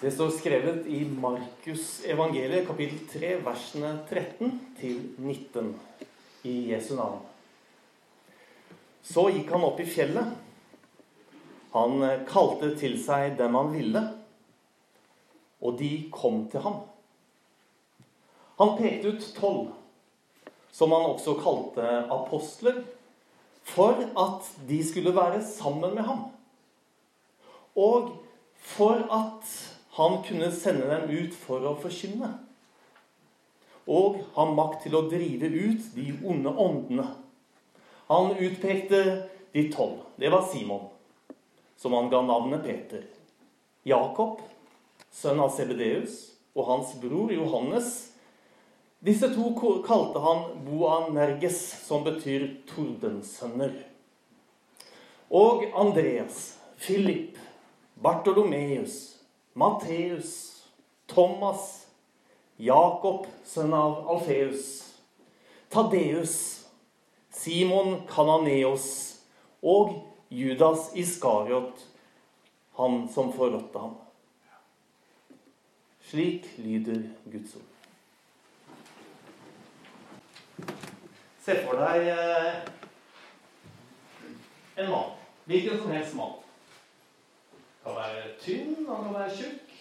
Det står skrevet i Markus evangeliet kapittel 3, versene 13 til 19 i Jesu navn. Så gikk han opp i fjellet. Han kalte til seg dem han ville, og de kom til ham. Han pekte ut tolv, som han også kalte apostler, for at de skulle være sammen med ham. Og for at han kunne sende dem ut for å forkynne. Og ha makt til å drive ut de onde åndene. Han utpekte de tolv. Det var Simon, som han ga navnet Peter. Jakob, sønn av Sebedeus, og hans bror Johannes. Disse to kalte han Boanerges, som betyr tordensønner. Og Andreas, Philip, Bartolomeus, Matteus, Thomas, Jakob, sønn av Alfeus, Tadeus, Simon Kananeos og Judas Iskariot, han som forrådte ham. Slik lyder Guds ord. Se for deg eh, en mann. Hvilken som helst mann. Være tynn, han kan være tjukk.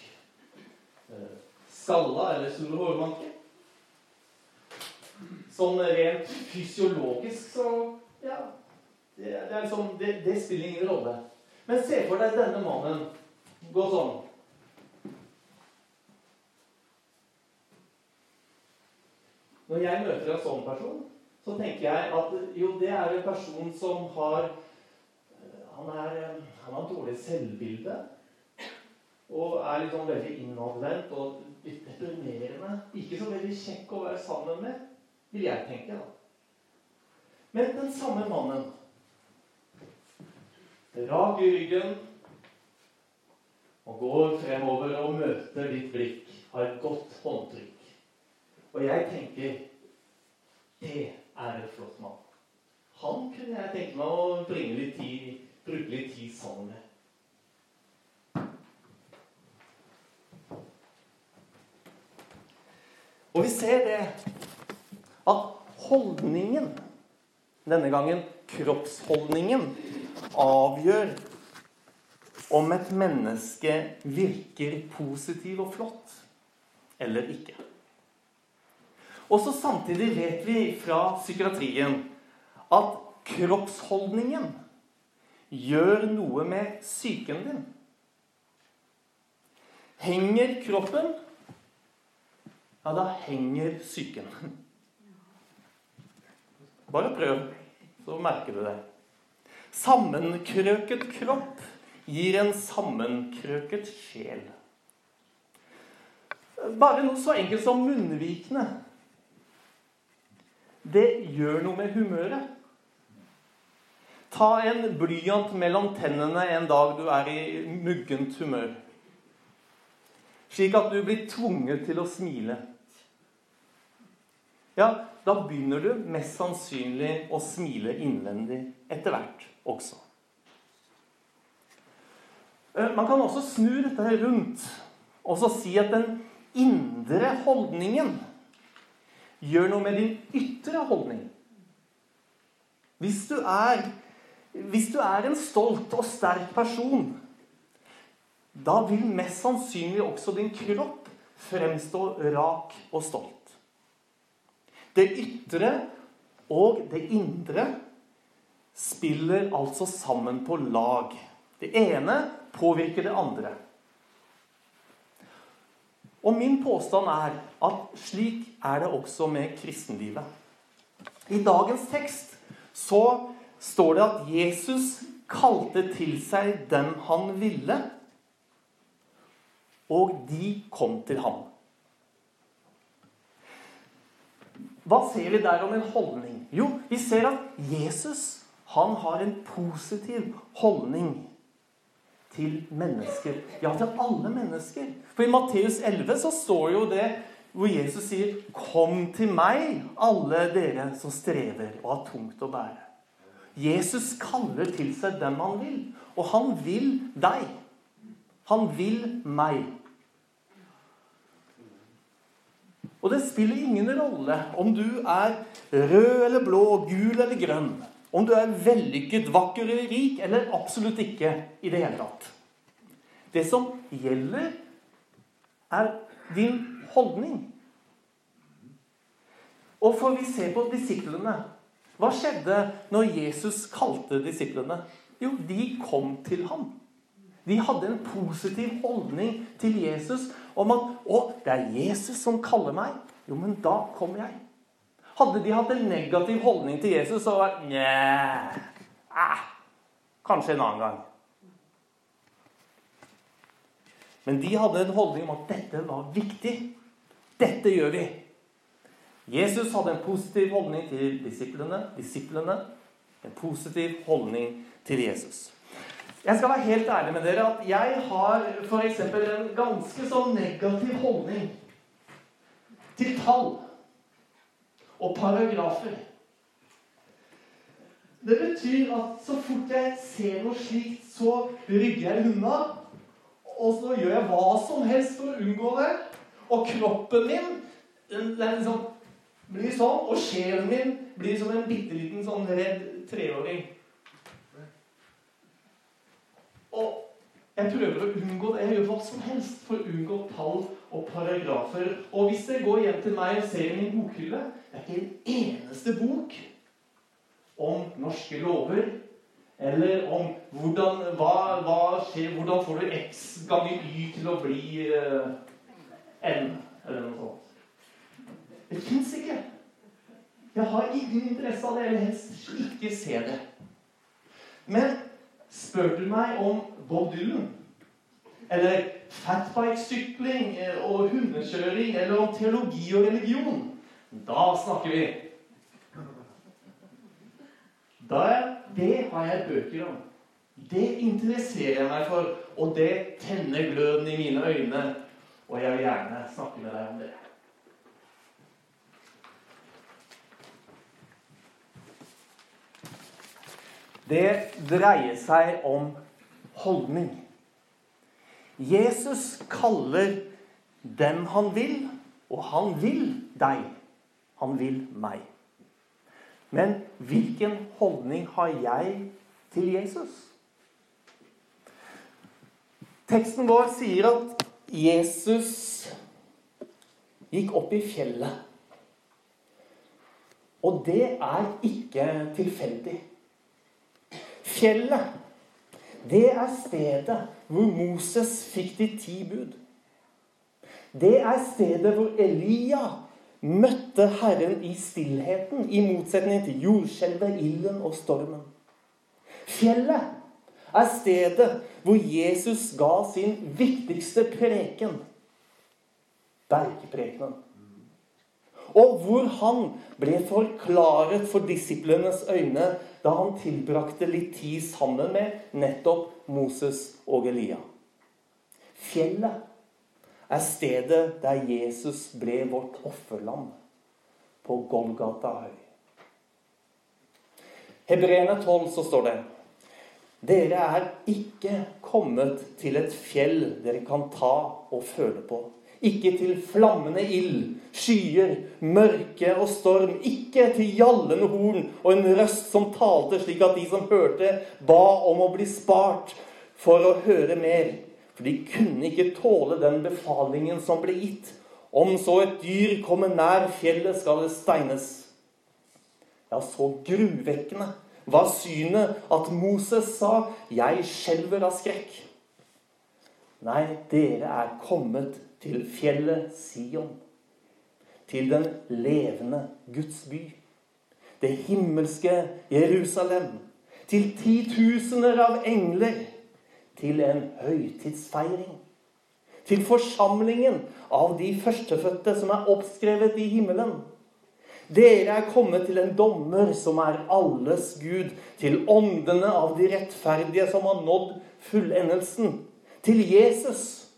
Eh, skalla eller store hårmanker. Sånn rent fysiologisk så Ja. Det, det, er liksom, det, det spiller ingen rolle. Men se for deg denne mannen gå sånn. Når jeg møter en sånn person, så tenker jeg at jo, det er en person som har Han, er, han har dårlig selvbilde. Og er litt sånn veldig innadvendt og litt deprimerende. Ikke så veldig kjekk å være sammen med, vil jeg tenke. da. Men den samme mannen, rak i ryggen, og går fremover og møter ditt blikk, har et godt håndtrykk. Og jeg tenker det er en flott mann. Han kunne jeg tenke meg å bringe litt tid, bruke litt tid sammen med. Og vi ser det at holdningen, denne gangen kroppsholdningen, avgjør om et menneske virker positiv og flott eller ikke. Og så samtidig vet vi fra psykiatrien at kroppsholdningen gjør noe med psyken din. Henger kroppen, ja, da henger psyken. Bare prøv, så merker du det. Sammenkrøket kropp gir en sammenkrøket sjel. Bare noe så enkelt som munnvikene. Det gjør noe med humøret. Ta en blyant mellom tennene en dag du er i muggent humør. Slik at du blir tvunget til å smile. Ja, da begynner du mest sannsynlig å smile innvendig etter hvert også. Eh, man kan også snu dette rundt og så si at den indre holdningen gjør noe med din ytre holdning. Hvis du er, hvis du er en stolt og sterk person, da vil mest sannsynlig også din kropp fremstå rak og stolt. Det ytre og det indre spiller altså sammen på lag. Det ene påvirker det andre. Og min påstand er at slik er det også med kristenlivet. I dagens tekst så står det at Jesus kalte til seg dem han ville, og de kom til ham. Hva ser vi der om en holdning? Jo, vi ser at Jesus han har en positiv holdning til mennesker. Ja, til alle mennesker. For i Matteus 11 så står jo det hvor Jesus sier 'Kom til meg, alle dere som strever og har tungt å bære'. Jesus kaller til seg dem han vil. Og han vil deg. Han vil meg. Og det spiller ingen rolle om du er rød eller blå, gul eller grønn. Om du er vellykket, vakker eller rik, eller absolutt ikke i det hele tatt. Det som gjelder, er din holdning. Og får vi se på disiplene hva skjedde når Jesus kalte disiplene? Jo, de kom til ham. De hadde en positiv holdning til Jesus om at 'Å, det er Jesus som kaller meg.' Jo, men da kommer jeg. Hadde de hatt en negativ holdning til Jesus, så var Nja eh, Kanskje en annen gang. Men de hadde en holdning om at dette var viktig. Dette gjør vi. Jesus hadde en positiv holdning til disiplene. Disiplene en positiv holdning til Jesus. Jeg skal være helt ærlig med dere at jeg har f.eks. en ganske sånn negativ holdning til tall og paragrafer. Det betyr at så fort jeg ser noe slikt, så rygger jeg unna. Og så gjør jeg hva som helst for å unngå det. Og kroppen min den, den liksom blir sånn, og sjelen min blir som en bitte liten sånn redd treåring. Og jeg prøver å unngå det. Jeg gjør hva som helst for å unngå tall og paragrafer. Og hvis dere går hjem til meg og ser i min bokhylle Det er ikke en eneste bok om norske lover eller om hvordan, hva, hva skjer, hvordan får du x ganger y til å bli uh, n, eller noe sånt. Det fins ikke. Jeg har ingen interesse av det. Jeg vil helst ikke se det. Men Spør du meg om Bob Dylan, eller fatbike-sykling eh, og hundekjøring, eller om teologi og religion, da snakker vi. Da, det har jeg bøker om. Det interesserer jeg meg for, og det tenner gløden i mine øyne. Og jeg vil gjerne snakke med deg om det. Det dreier seg om holdning. Jesus kaller den han vil, og han vil deg. Han vil meg. Men hvilken holdning har jeg til Jesus? Teksten vår sier at Jesus gikk opp i fjellet. Og det er ikke tilfeldig. Fjellet, det er stedet hvor Moses fikk de ti bud. Det er stedet hvor Elia møtte Herren i stillheten, i motsetning til jordskjelvet, ilden og stormen. Fjellet er stedet hvor Jesus ga sin viktigste preken, bergprekenen. Og hvor han ble forklaret for disiplenes øyne da han tilbrakte litt tid sammen med nettopp Moses og Elia. Fjellet er stedet der Jesus ble vårt offerland på Golgata høy. Hebreerne 12 så står det Dere er ikke kommet til et fjell dere kan ta og føle på ikke til flammende ild, skyer, mørke og storm. Ikke til gjallende horn og en røst som talte slik at de som hørte, ba om å bli spart for å høre mer. For de kunne ikke tåle den befalingen som ble gitt. Om så et dyr kommer nær fjellet, skal det steines. Ja, så gruvekkende var synet at Moses sa, 'Jeg skjelver av skrekk'. Nei, dere er kommet til fjellet Sion, til den levende Guds by, det himmelske Jerusalem, til titusener av engler, til en høytidsfeiring, til forsamlingen av de førstefødte som er oppskrevet i himmelen. Dere er kommet til en dommer som er alles Gud, til åndene av de rettferdige som har nådd fullendelsen, til Jesus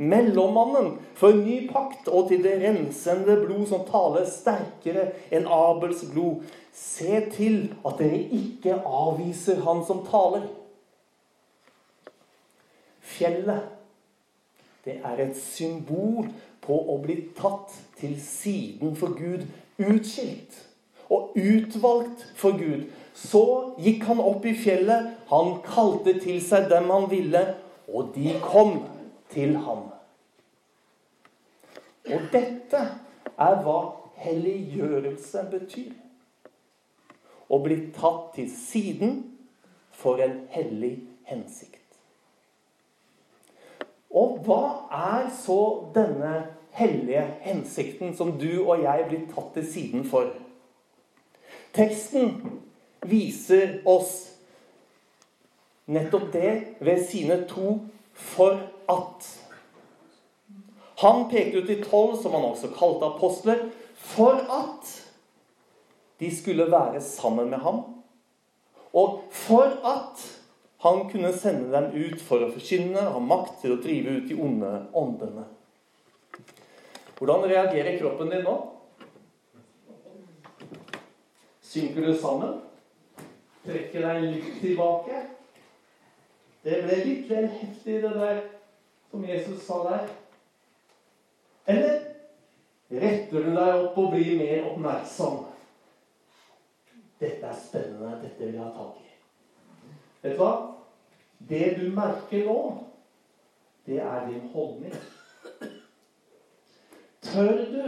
mellommannen for ny pakt, og til det rensende blod som taler sterkere enn Abels blod. Se til at dere ikke avviser han som taler. Fjellet, det er et symbol på å bli tatt til siden for Gud, utskilt og utvalgt for Gud. Så gikk han opp i fjellet, han kalte til seg dem han ville, og de kom til ham. Og dette er hva helliggjørelse betyr. Å bli tatt til siden for en hellig hensikt. Og hva er så denne hellige hensikten som du og jeg blir tatt til siden for? Teksten viser oss nettopp det ved sine to 'for at'. Han pekte ut de tolv, som han også kalte apostler, for at de skulle være sammen med ham, og for at han kunne sende dem ut for å forkynne, ha makt til å drive ut de onde åndene. Hvordan reagerer kroppen din nå? Synker du sammen? Trekker deg litt tilbake? Det ble litt vel heftig, det der som Jesus sa der. Eller retter du deg opp og blir mer oppmerksom? Dette er spennende. Dette vil jeg ha tak i. Vet du hva? Det du merker nå, det er din holdning. Tør du,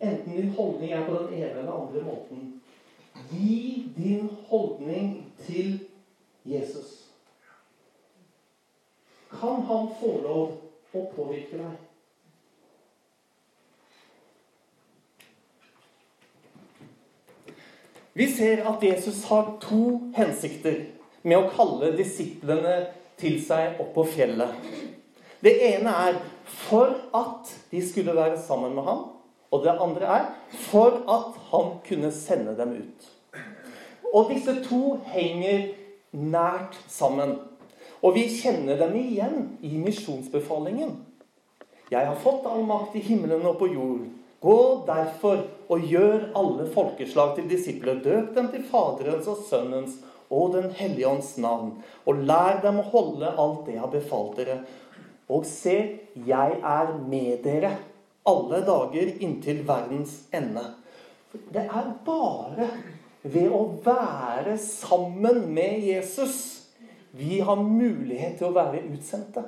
enten din holdning er på den ene eller andre måten, gi din holdning til Jesus? Kan han få lov å påvirke deg? Vi ser at Jesus har to hensikter med å kalle disiplene til seg opp på fjellet. Det ene er for at de skulle være sammen med ham. Og det andre er for at han kunne sende dem ut. Og disse to henger nært sammen. Og vi kjenner dem igjen i misjonsbefalingen. Jeg har fått all makt i himmelen og på jord. Gå derfor og gjør alle folkeslag til disipler. Døp dem til Faderens og Sønnens og Den hellige ånds navn. Og lær dem å holde alt det jeg har befalt dere. Og se, jeg er med dere alle dager inntil verdens ende. Det er bare ved å være sammen med Jesus vi har mulighet til å være utsendte.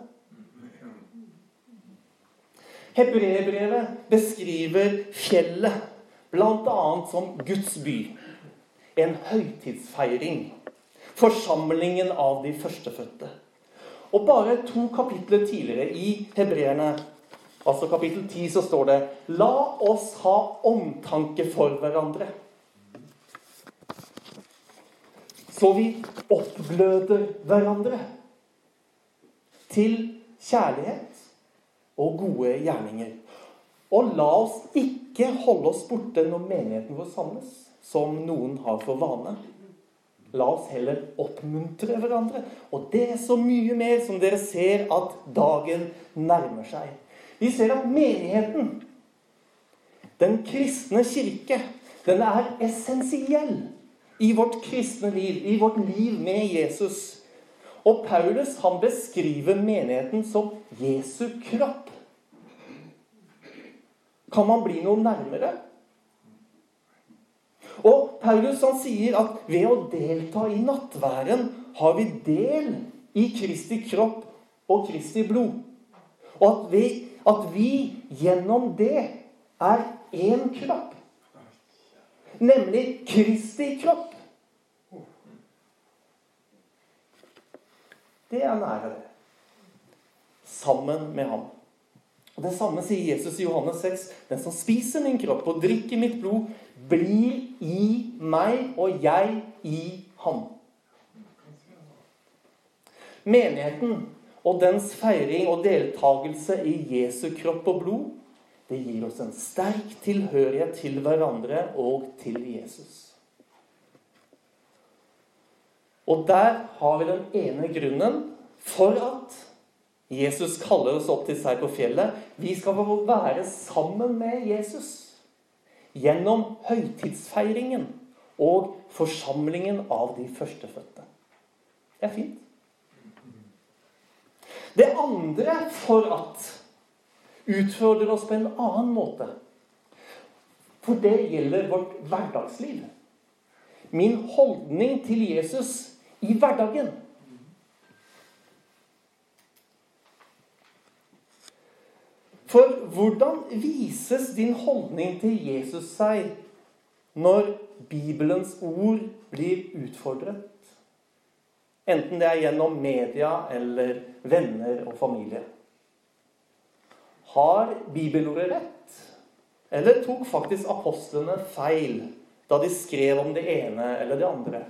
Hebreerbrevet beskriver fjellet bl.a. som Guds by. En høytidsfeiring. Forsamlingen av de førstefødte. Og bare to kapitler tidligere i Hebreerne, altså kapittel 10, så står det La oss ha omtanke for hverandre. Så vi oppgløder hverandre til kjærlighet og gode gjerninger. Og la oss ikke holde oss borte når menigheten vår samles, som noen har for vane. La oss heller oppmuntre hverandre. Og det er så mye mer som dere ser at dagen nærmer seg. Vi ser at menigheten, den kristne kirke, den er essensiell i vårt kristne liv, i vårt liv med Jesus. Og Paulus han beskriver menigheten som Jesu kropp. Kan man bli noe nærmere? Og Paulus han sier at ved å delta i nattværen har vi del i Kristi kropp og Kristi blod. Og at vi, at vi gjennom det er én kropp. Nemlig Kristi kropp. Det er nære det. Sammen med ham. Og Det samme sier Jesus i Johannes 6. Den som spiser min kropp og drikker mitt blod, blir i meg, og jeg i ham. Menigheten og dens feiring og deltakelse i Jesu kropp og blod, det gir oss en sterk tilhørighet til hverandre og til Jesus. Og der har vi den ene grunnen for at Jesus kaller oss opp til seg på fjellet. Vi skal få være sammen med Jesus gjennom høytidsfeiringen og forsamlingen av de førstefødte. Det er fint. Det andre for at utfordrer oss på en annen måte. For det gjelder vårt hverdagsliv. Min holdning til Jesus i hverdagen. For hvordan vises din holdning til Jesus seg når Bibelens ord blir utfordret? Enten det er gjennom media eller venner og familie. Har bibelordet rett? Eller tok faktisk apostlene feil da de skrev om det ene eller det andre?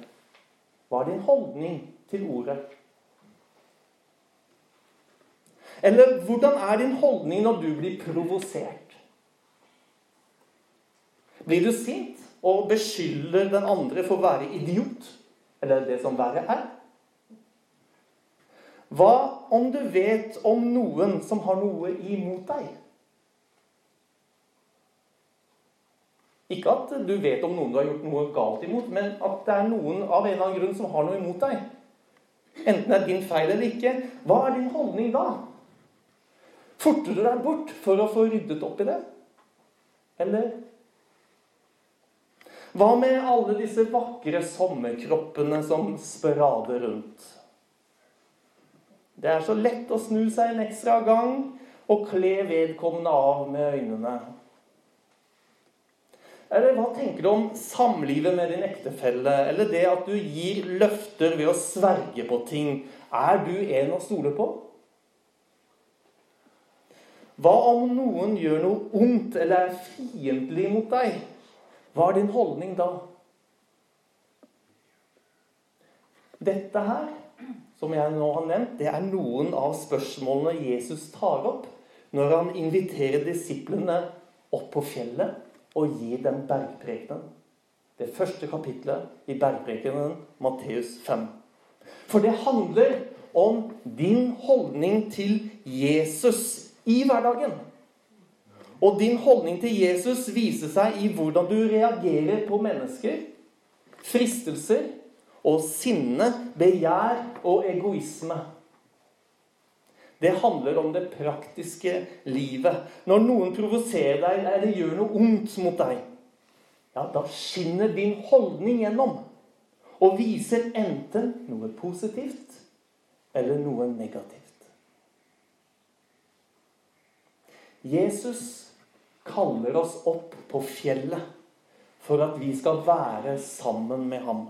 Hva er din holdning til ordet? Eller hvordan er din holdning når du blir provosert? Blir du sint og beskylder den andre for å være idiot? Eller det som verre er? Hva om du vet om noen som har noe imot deg? Ikke at du vet om noen du har gjort noe galt imot, men at det er noen av en eller annen grunn som har noe imot deg. Enten det er din feil eller ikke. Hva er din holdning da? Forter du deg bort for å få ryddet opp i det? Eller Hva med alle disse vakre sommerkroppene som sprader rundt? Det er så lett å snu seg en ekstra gang og kle vedkommende av med øynene. Eller hva tenker du om samlivet med din ektefelle? Eller det at du gir løfter ved å sverge på ting? Er du en å stole på? Hva om noen gjør noe ondt eller er fiendtlig mot deg? Hva er din holdning da? Dette her, som jeg nå har nevnt, det er noen av spørsmålene Jesus tar opp når han inviterer disiplene opp på fjellet og gir dem bergprekenen. Det første kapitlet i bergprekenen, Matteus 5. For det handler om din holdning til Jesus i hverdagen. Og din holdning til Jesus viser seg i hvordan du reagerer på mennesker, fristelser og sinne, begjær og egoisme. Det handler om det praktiske livet. Når noen provoserer deg eller gjør noe ondt mot deg, ja, da skinner din holdning gjennom og viser enten noe positivt eller noe negativt. Jesus kaller oss opp på fjellet for at vi skal være sammen med ham.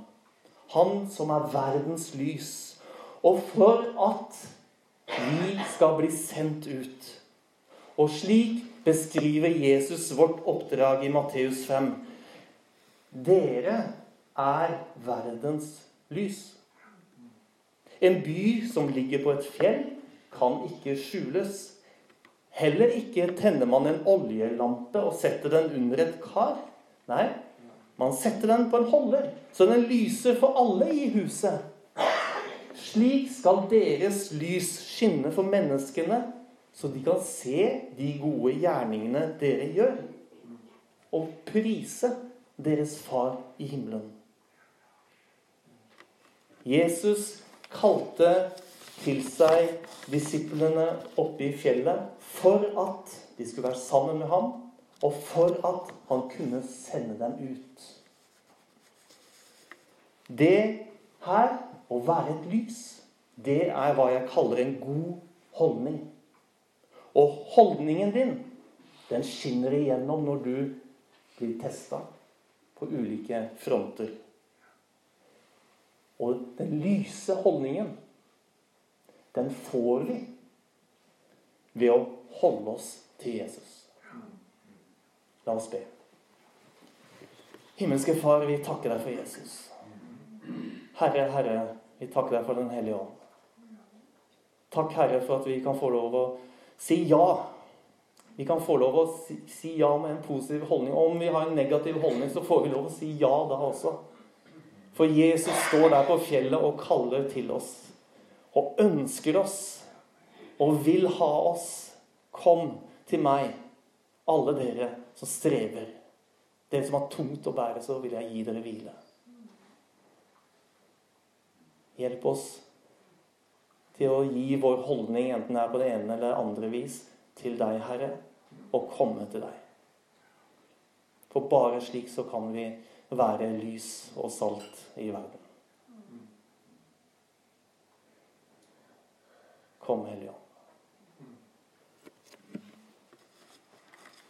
Han som er verdens lys. Og for at vi skal bli sendt ut. Og slik beskriver Jesus vårt oppdrag i Matteus 5. Dere er verdens lys. En by som ligger på et fjell, kan ikke skjules. Heller ikke tenner man en oljelampe og setter den under et kar. Nei, man setter den på en holder, så den lyser for alle i huset. Slik skal deres lys skinne for menneskene, så de kan se de gode gjerningene dere gjør, og prise deres Far i himmelen. Jesus kalte til seg disiplene oppe i fjellet for at de skulle være sammen med ham, og for at han kunne sende dem ut. Det her, å være et lys, det er hva jeg kaller en god holdning. Og holdningen din, den skinner igjennom når du blir testa på ulike fronter. Og den lyse holdningen den får vi ved å holde oss til Jesus. La oss be. Himmelske Far, vi takker deg for Jesus. Herre, Herre, vi takker deg for Den hellige ånd. Takk, Herre, for at vi kan få lov å si ja. Vi kan få lov å si, si ja med en positiv holdning. Om vi har en negativ holdning, så får vi lov å si ja da også. For Jesus står der på fjellet og kaller til oss og ønsker oss og vil ha oss. Kom til meg, alle dere som strever. Dere som har tungt å bære, så vil jeg gi dere hvile. Hjelp oss til å gi vår holdning, enten det er på det ene eller andre vis, til deg, Herre, og komme til deg. For bare slik så kan vi være lys og salt i verden. Kom, Hellige.